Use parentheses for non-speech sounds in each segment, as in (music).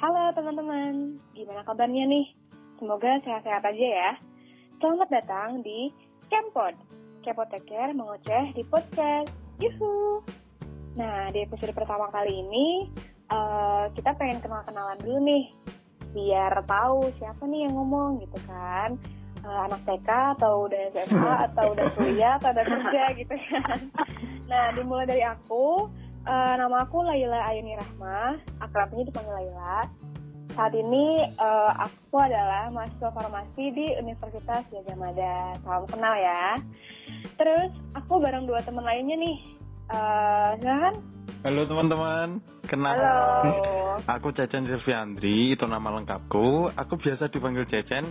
Halo teman-teman, gimana kabarnya nih? Semoga sehat-sehat aja ya. Selamat datang di Kempod. Kepoteker mengoceh di podcast. Yuhu! Nah, di episode pertama kali ini, uh, kita pengen kenal-kenalan dulu nih. Biar tahu siapa nih yang ngomong gitu kan. Uh, anak TK atau udah SMA atau udah kuliah atau udah kerja gitu kan. Nah, dimulai dari aku, Uh, nama aku Laila Ayuni Rahma, akrabnya dipanggil Laila. Saat ini uh, aku adalah mahasiswa farmasi di Universitas Gajah Mada. Salam kenal ya. Terus aku bareng dua teman lainnya nih. Uh, silakan. Halo teman-teman, kenal. Halo. (laughs) Aku Cecen Silviandri, itu nama lengkapku. Aku biasa dipanggil Cecen.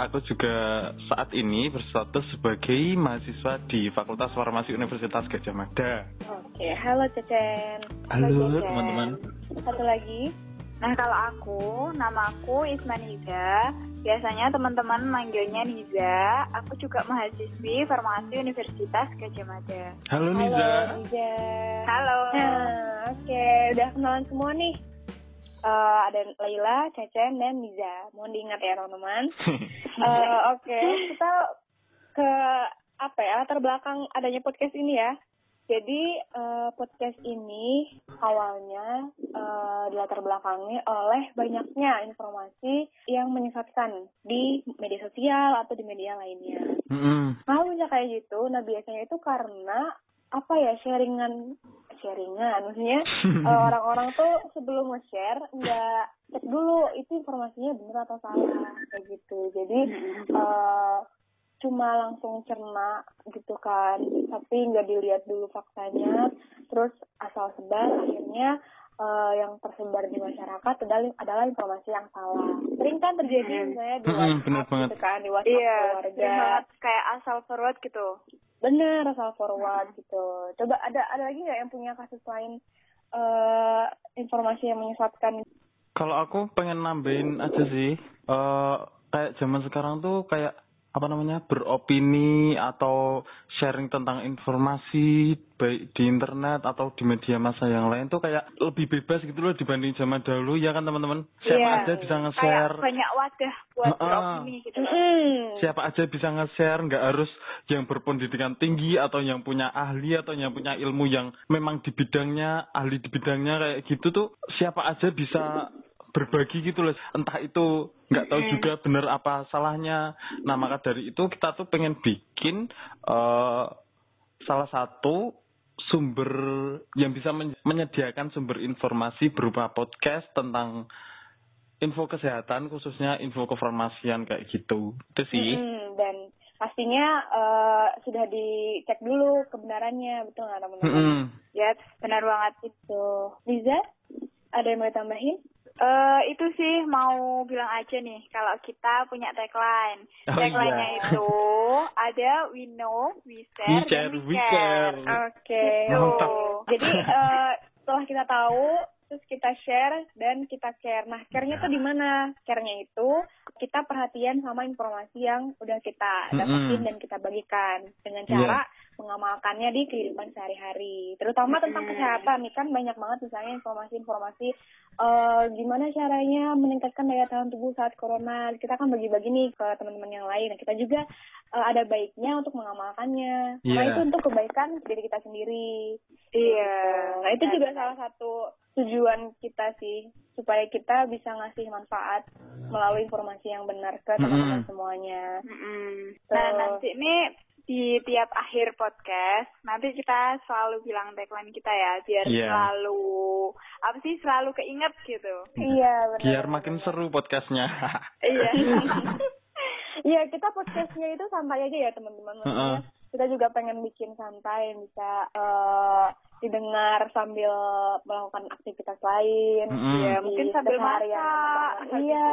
Aku juga saat ini berstatus sebagai mahasiswa di Fakultas Farmasi Universitas Gajah Mada. Oke, halo Cecen. Halo teman-teman. Satu lagi. Nah kalau aku, nama aku Ismaniza. Biasanya teman-teman manggilnya Niza. Aku juga mahasiswi farmasi Universitas Gajah Mada. Halo Niza. Halo Niza. Halo. Nah, oke, udah kenalan semua nih. Uh, ada Laila, Cecen, dan Niza. Mohon diingat ya teman-teman. (laughs) uh, oke, kita ke apa ya latar belakang adanya podcast ini ya. Jadi uh, podcast ini awalnya uh, dilatar belakangi oleh banyaknya informasi yang menyesatkan di media sosial atau di media lainnya. Mm-hmm. Kalau bisa kayak gitu, nah biasanya itu karena apa ya sharingan sharingan, maksudnya uh, (laughs) orang-orang tuh sebelum nge-share nggak cek dulu itu informasinya benar atau salah kayak gitu. Jadi uh, cuma langsung cerna gitu kan. Tapi nggak dilihat dulu faktanya. Terus asal sebar akhirnya uh, yang tersebar di masyarakat adalah, adalah informasi yang salah. Sering kan terjadi misalnya di WhatsApp bener banget. gitu kan di WhatsApp iya, keluarga. banget. Kayak asal forward gitu. Bener asal forward hmm. gitu. Coba ada ada lagi nggak yang punya kasus lain uh, informasi yang menyesatkan? Kalau aku pengen nambahin aja sih uh, kayak zaman sekarang tuh kayak apa namanya beropini atau sharing tentang informasi baik di internet atau di media massa yang lain tuh kayak lebih bebas gitu loh dibanding zaman dahulu. Ya kan teman-teman? Siapa yeah. aja bisa nge-share. kayak banyak wadah buat uh, beropini gitu. Mm. siapa aja bisa nge-share nggak harus yang berpendidikan tinggi atau yang punya ahli atau yang punya ilmu yang memang di bidangnya ahli di bidangnya kayak gitu tuh siapa aja bisa berbagi gitu loh entah itu nggak tahu juga bener apa salahnya nah maka dari itu kita tuh pengen bikin uh, salah satu sumber yang bisa menyediakan sumber informasi berupa podcast tentang info kesehatan khususnya info kefarmasian kayak gitu itu sih hmm, dan pastinya uh, sudah dicek dulu kebenarannya betul nggak teman-teman? Hmm. Ya benar banget itu. Liza ada yang mau tambahin? Uh, itu sih mau bilang aja nih kalau kita punya tagline. Oh, Tagline-nya iya. itu (laughs) ada we know, we share, We share, we care. Oke. Okay. Mantap. Jadi uh, setelah kita tahu terus kita share dan kita care. Nah, care-nya tuh di mana? Care-nya itu kita perhatian sama informasi yang udah kita dapetin Mm-mm. dan kita bagikan dengan Iya. cara mengamalkannya di kehidupan sehari-hari. Terutama tentang kesehatan nih kan banyak banget misalnya informasi-informasi eh gimana caranya meningkatkan daya tahan tubuh saat corona. Kita kan bagi-bagi nih ke teman-teman yang lain. Nah, kita juga eh, ada baiknya untuk mengamalkannya. Karena Iya. itu untuk kebaikan diri kita sendiri. Iya. Nah, itu juga salah satu tujuan kita sih supaya kita bisa ngasih manfaat melalui informasi yang benar ke teman-teman Mm-mm. semuanya. Mm-mm. Tuh. Nah nanti ini di tiap akhir podcast nanti kita selalu bilang tagline kita ya biar Iya. selalu apa sih selalu keinget gitu. Iya, benar. biar makin seru podcastnya (laughs) Iya. (laughs) Iya, kita podcastnya itu santai aja ya teman-teman. Kita juga pengen bikin santai yang bisa eh, didengar sambil melakukan aktivitas lain. Mm-mm. Iya, Di mungkin sambil masak, habis Iya.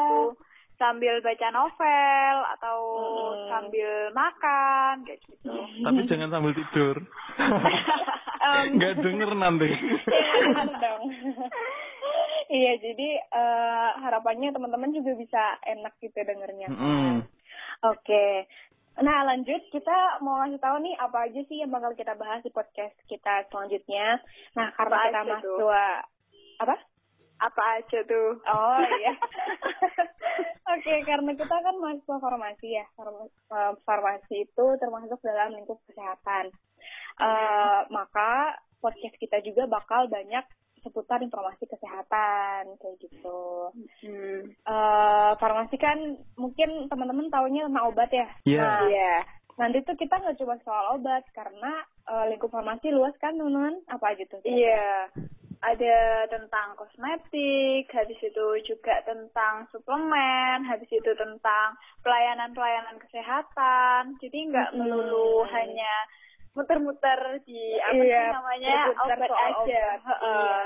sambil baca novel atau Mm-mm. sambil makan kayak gitu. tapi jangan sambil tidur (laughs) nggak denger nanti dong. (laughs) iya, jadi eh, harapannya teman-teman juga bisa enak gitu dengernya. Mm-mm. Oke. Nah, lanjut kita mau ngasih tahu nih apa aja sih yang bakal kita bahas di podcast kita selanjutnya. Nah, karena Apa kita mahasiswa apa? Apa aja tuh? Oh (laughs) iya. (laughs) Oke, karena kita kan mahasiswa farmasi ya. Eh, Farmasi itu termasuk dalam lingkup kesehatan. Eh, maka podcast kita juga bakal banyak seputar informasi kesehatan kayak gitu. Hmm. Eh, farmasi kan mungkin teman-teman taunya tentang obat ya. Iya. Nah, Iya. nanti tuh kita nggak cuma soal obat karena eh, lingkup farmasi luas kan teman-teman. Apa aja tuh? Iya. Ada tentang kosmetik, habis itu juga tentang suplemen, habis itu tentang pelayanan-pelayanan kesehatan. Jadi nggak melulu hanya muter-muter di apa Iya, sih namanya berputar obat aja. obat. Heeh. Iya.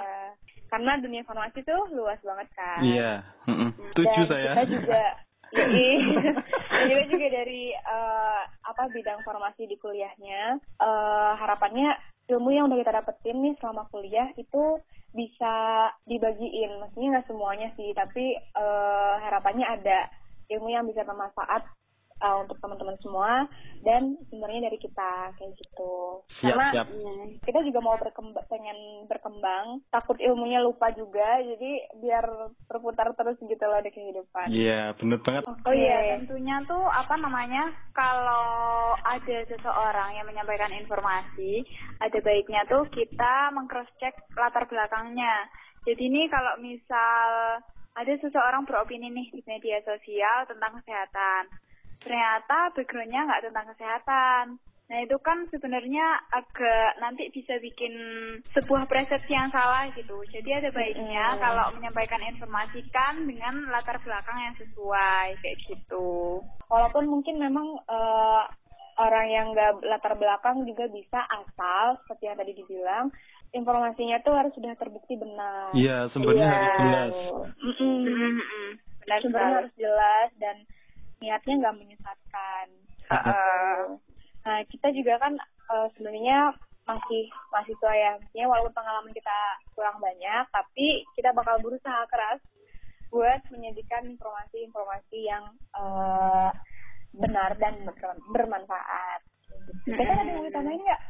Karena dunia farmasi tuh luas banget kan. Iya. mm-mm. Setuju Dan saya. Kita juga (laughs) Yoi. Dan kita juga dari eh, apa bidang farmasi di kuliahnya eh, harapannya ilmu yang udah kita dapetin nih selama kuliah itu bisa dibagiin. Maksudnya nggak semuanya sih, tapi eh, harapannya ada ilmu yang bisa bermanfaat eh, untuk teman-teman semua dan sebenarnya dari kita kayak gitu. Siap, Karena siap. kita juga mau berkembang pengen berkembang takut ilmunya lupa juga jadi biar berputar terus gitu loh di kehidupan Iya, bener banget. Oh iya, tentunya tuh apa namanya kalau ada seseorang yang menyampaikan informasi, ada baiknya tuh kita mengcross check latar belakangnya. Jadi nih kalau misal ada seseorang beropini nih di media sosial tentang kesehatan, ternyata backgroundnya nggak tentang kesehatan. Nah itu kan sebenarnya agak nanti bisa bikin sebuah persepsi yang salah gitu. Jadi ada baiknya Mm. kalau menyampaikan informasi kan dengan latar belakang yang sesuai kayak gitu. walaupun mungkin memang eh, orang yang nggak latar belakang juga bisa asal seperti yang tadi dibilang informasinya tuh harus sudah terbukti benar Iya, sumbernya Iya. harus jelas. Mm-mm. Mm-mm. Benar sumbernya sekali. harus jelas dan niatnya nggak menyesatkan Heeh. Nah, kita juga kan eh, sebenarnya masih mahasiswa ya. Maksudnya walaupun pengalaman kita kurang banyak, tapi kita bakal berusaha keras buat menyajikan informasi-informasi yang eh, benar dan ber- bermanfaat. Kita ada yang mau ditambahin nggak?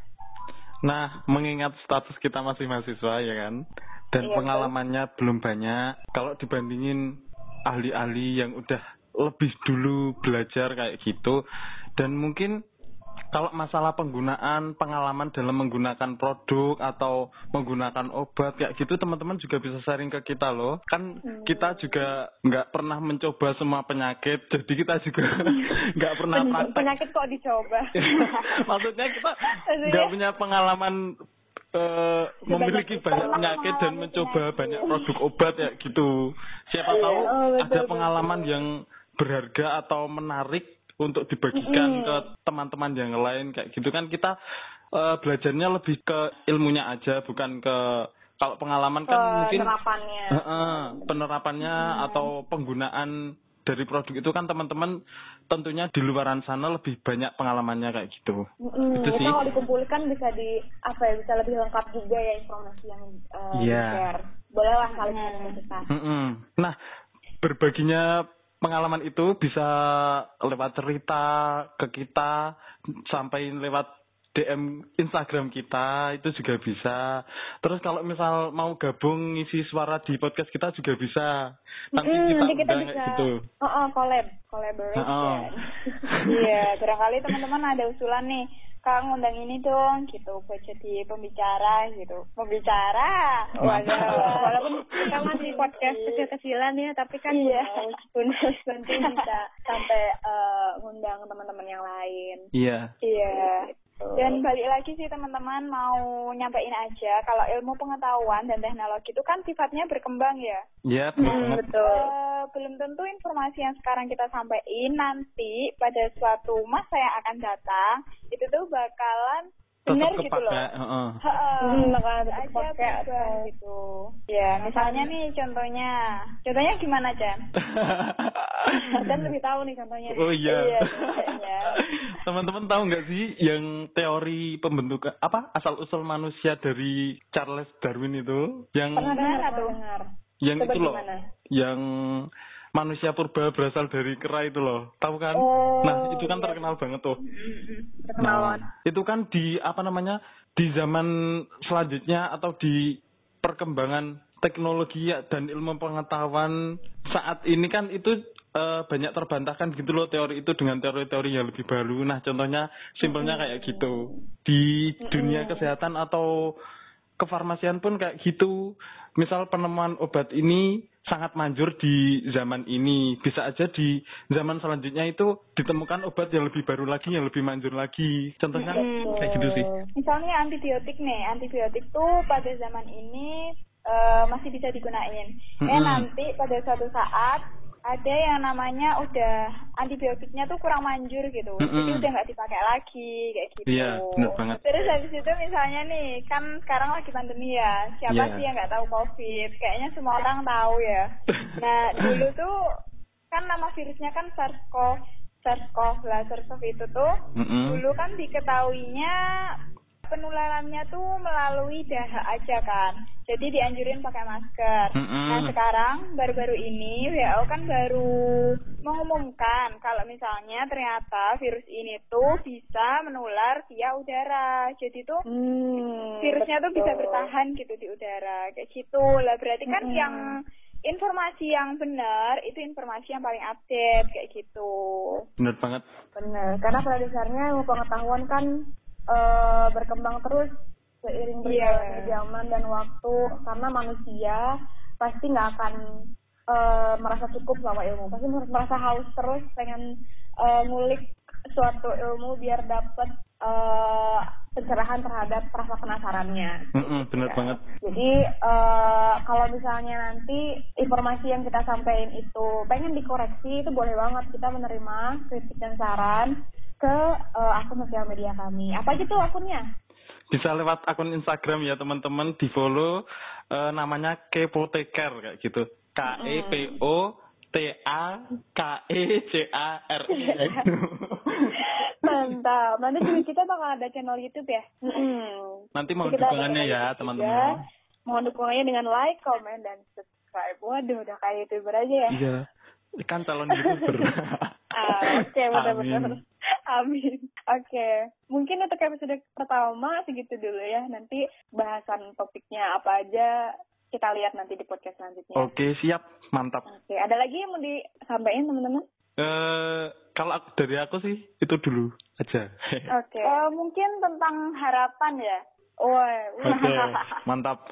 Nah, mengingat status kita masih mahasiswa ya kan, dan Iya, pengalamannya belum banyak. Kalau dibandingin ahli-ahli yang udah lebih dulu belajar kayak gitu, dan mungkin kalau masalah penggunaan pengalaman dalam menggunakan produk atau menggunakan obat kayak gitu teman-teman juga bisa sharing ke kita loh kan kita juga nggak pernah mencoba semua penyakit jadi kita juga (laughs) nggak pernah Pen- praktek Penyakit kok dicoba? (laughs) Maksudnya kita nggak punya pengalaman eh, memiliki Banyak penyakit dan mengalami mencoba penyakit. banyak produk obat ya gitu. Siapa Iya. tahu Oh, ada pengalaman yang berharga atau menarik untuk dibagikan Mm-mm. ke teman-teman yang lain kayak gitu kan kita eh, belajarnya lebih ke ilmunya aja bukan ke kalau pengalaman kan mungkin Penerapannya. Heeh, penerapannya atau penggunaan dari produk itu kan teman-teman tentunya di luaran sana lebih banyak pengalamannya kayak gitu. Mm, Itu sih. kalau dikumpulkan bisa di apa ya bisa lebih lengkap juga ya informasi yang uh, Iya. di-share. Boleh lah saling Hmm. kita. Mm-mm. Nah, berbaginya pengalaman itu bisa lewat cerita ke kita sampai lewat DM Instagram kita itu juga bisa. Terus kalau misal mau gabung ngisi suara di podcast kita juga bisa. Nanti Mm, kita nanti kita bisa gitu. Oh, oh, collab, collaboration. Oh. Iya, barangkali teman-teman ada usulan nih, Kang undang ini dong, gitu, buat jadi pembicara, gitu. Pembicara. Waduh, walaupun kita masih podcast kecil-kecilan ya, tapi kan Iya. pun nanti bisa sampai eh, ngundang teman-teman yang lain. Iya. Iya. Dan balik lagi sih teman-teman mau nyampein aja kalau ilmu pengetahuan dan teknologi itu kan sifatnya berkembang ya. Iya, benar banget. betul. Eh, belum tentu informasi yang sekarang kita sampaikan nanti pada suatu masa yang akan datang itu tuh bakalan benar gitu loh. heeh. Heeh. Hmm, bakalan aja berubah gitu. Ya, misalnya nih contohnya. Contohnya gimana, Chan? (laughs) Dan lebih tahu nih contohnya. Oh iya. Iya. (laughs) Teman-teman tahu nggak sih yang teori pembentukan apa asal usul manusia dari Charles Darwin itu yang Pernah dengar atau dengar? yang Coba itu loh gimana? yang manusia purba berasal dari kera itu loh tahu kan Oh, nah itu kan iya. terkenal banget tuh Mm-mm. Perkenalan. Nah, itu kan di apa namanya di zaman selanjutnya atau di perkembangan teknologi dan ilmu pengetahuan saat ini kan itu eh, banyak terbantahkan gitu loh teori itu dengan teori-teori yang lebih baru. Nah, contohnya simpelnya kayak gitu. Di dunia kesehatan atau kefarmasian pun kayak gitu. Misal penemuan obat ini sangat manjur di zaman ini. Bisa aja di zaman selanjutnya itu ditemukan obat yang lebih baru lagi, yang lebih manjur lagi. Contohnya kayak gitu sih. Misalnya antibiotik nih, antibiotik tuh pada zaman ini eh, masih bisa digunain. Eh Mm-mm. nanti pada suatu saat ada yang namanya udah antibiotiknya tuh kurang manjur gitu, jadi Mm-mm. udah nggak dipakai lagi kayak gitu. Iya, benar banget. Terus habis itu misalnya nih, kan sekarang lagi pandemi ya, siapa Iya. sih yang nggak tahu COVID? Kayaknya semua orang tahu ya. (laughs) Nah dulu tuh kan nama virusnya kan SARS-CoV, SARS-CoV lah, SARS-CoV itu tuh Mm-mm. dulu kan diketahuinya penularannya tuh melalui dahak aja kan. Jadi dianjurin pakai masker. Mm-mm. Nah sekarang baru-baru ini WHO kan baru mengumumkan kalau misalnya ternyata virus ini tuh bisa menular via udara. Jadi tuh Hmm, virusnya tuh bisa betul. bertahan gitu di udara kayak gitu. Lah berarti kan Mm-mm. yang informasi yang benar itu informasi yang paling update kayak gitu. Bener banget. Benar, karena pada dasarnya ilmu pengetahuan kan eh, berkembang terus seiring berjalannya Iya. zaman dan waktu karena manusia pasti nggak akan eh, merasa cukup sama ilmu pasti merasa haus terus pengen eh, ngulik suatu ilmu biar dapat eh, pencerahan terhadap rasa penasarannya Mm-mm, bener banget. jadi eh, kalau misalnya nanti informasi yang kita sampaikan itu pengen dikoreksi itu boleh banget kita menerima kritik dan saran ke eh, akun sosial media kami. Apa aja tuh akunnya? Bisa lewat akun Instagram ya teman-teman di follow eh, namanya Kepoteker kayak gitu. K E P O T A K E C A R I. Mantap. Nanti juga kita bakal ada channel YouTube ya. Mm-mm. Nanti ada dukungannya ya teman-teman. Mohon dukungannya dengan like, comment, dan subscribe. Waduh, udah kayak youtuber aja ya. Iya. Kan calon youtuber. (laughs) Ah, Oke, benar-benar. (laughs) Amin. Oke, mungkin untuk episode pertama segitu dulu ya. Nanti bahasan topiknya apa aja kita lihat nanti di podcast selanjutnya. Oke, siap. Mantap. Oke, ada lagi yang mau disampaikan teman-teman? Eh kalau aku- dari aku sih itu dulu aja. Oke. Eh, mungkin tentang harapan ya. Woi, Oke, (laughs) mantap.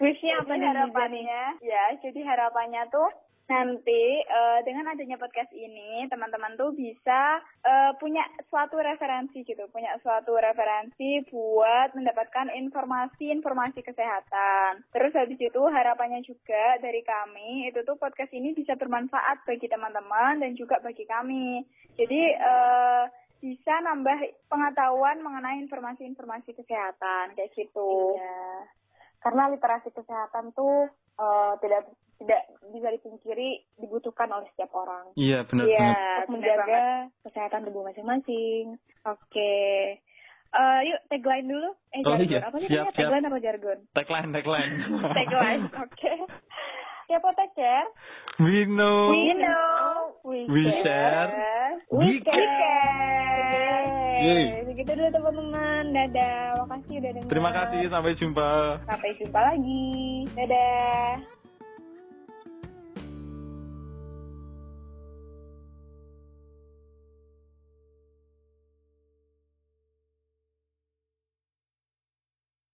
Wishnya apa nih? harapannya? Ya, jadi harapannya tuh nanti eh, dengan adanya podcast ini teman-teman tuh bisa eh, punya suatu referensi gitu, punya suatu referensi buat mendapatkan informasi-informasi kesehatan. Terus habis itu harapannya juga dari kami itu tuh podcast ini bisa bermanfaat bagi teman-teman dan juga bagi kami. Jadi eh, bisa nambah pengetahuan mengenai informasi-informasi kesehatan kayak gitu. Iya. Karena literasi kesehatan tuh eh, tidak tidak bisa dipungkiri dibutuhkan oleh setiap orang. Iya, benar Iya, menjaga banget. kesehatan tubuh masing-masing. Oke. Eh, yuk tagline dulu. Eh Oh, jargon. iya. Apa sih Siap, namanya? siap. Tagline apa jargon? Tagline, tagline. (laughs) tagline. Oke. Ya Poteker. We know. We know. We, We share. We We care. Yeay. Begitu dulu teman-teman. Dadah. Makasih udah dengar. Terima kasih, sampai jumpa. Sampai jumpa lagi. Dadah.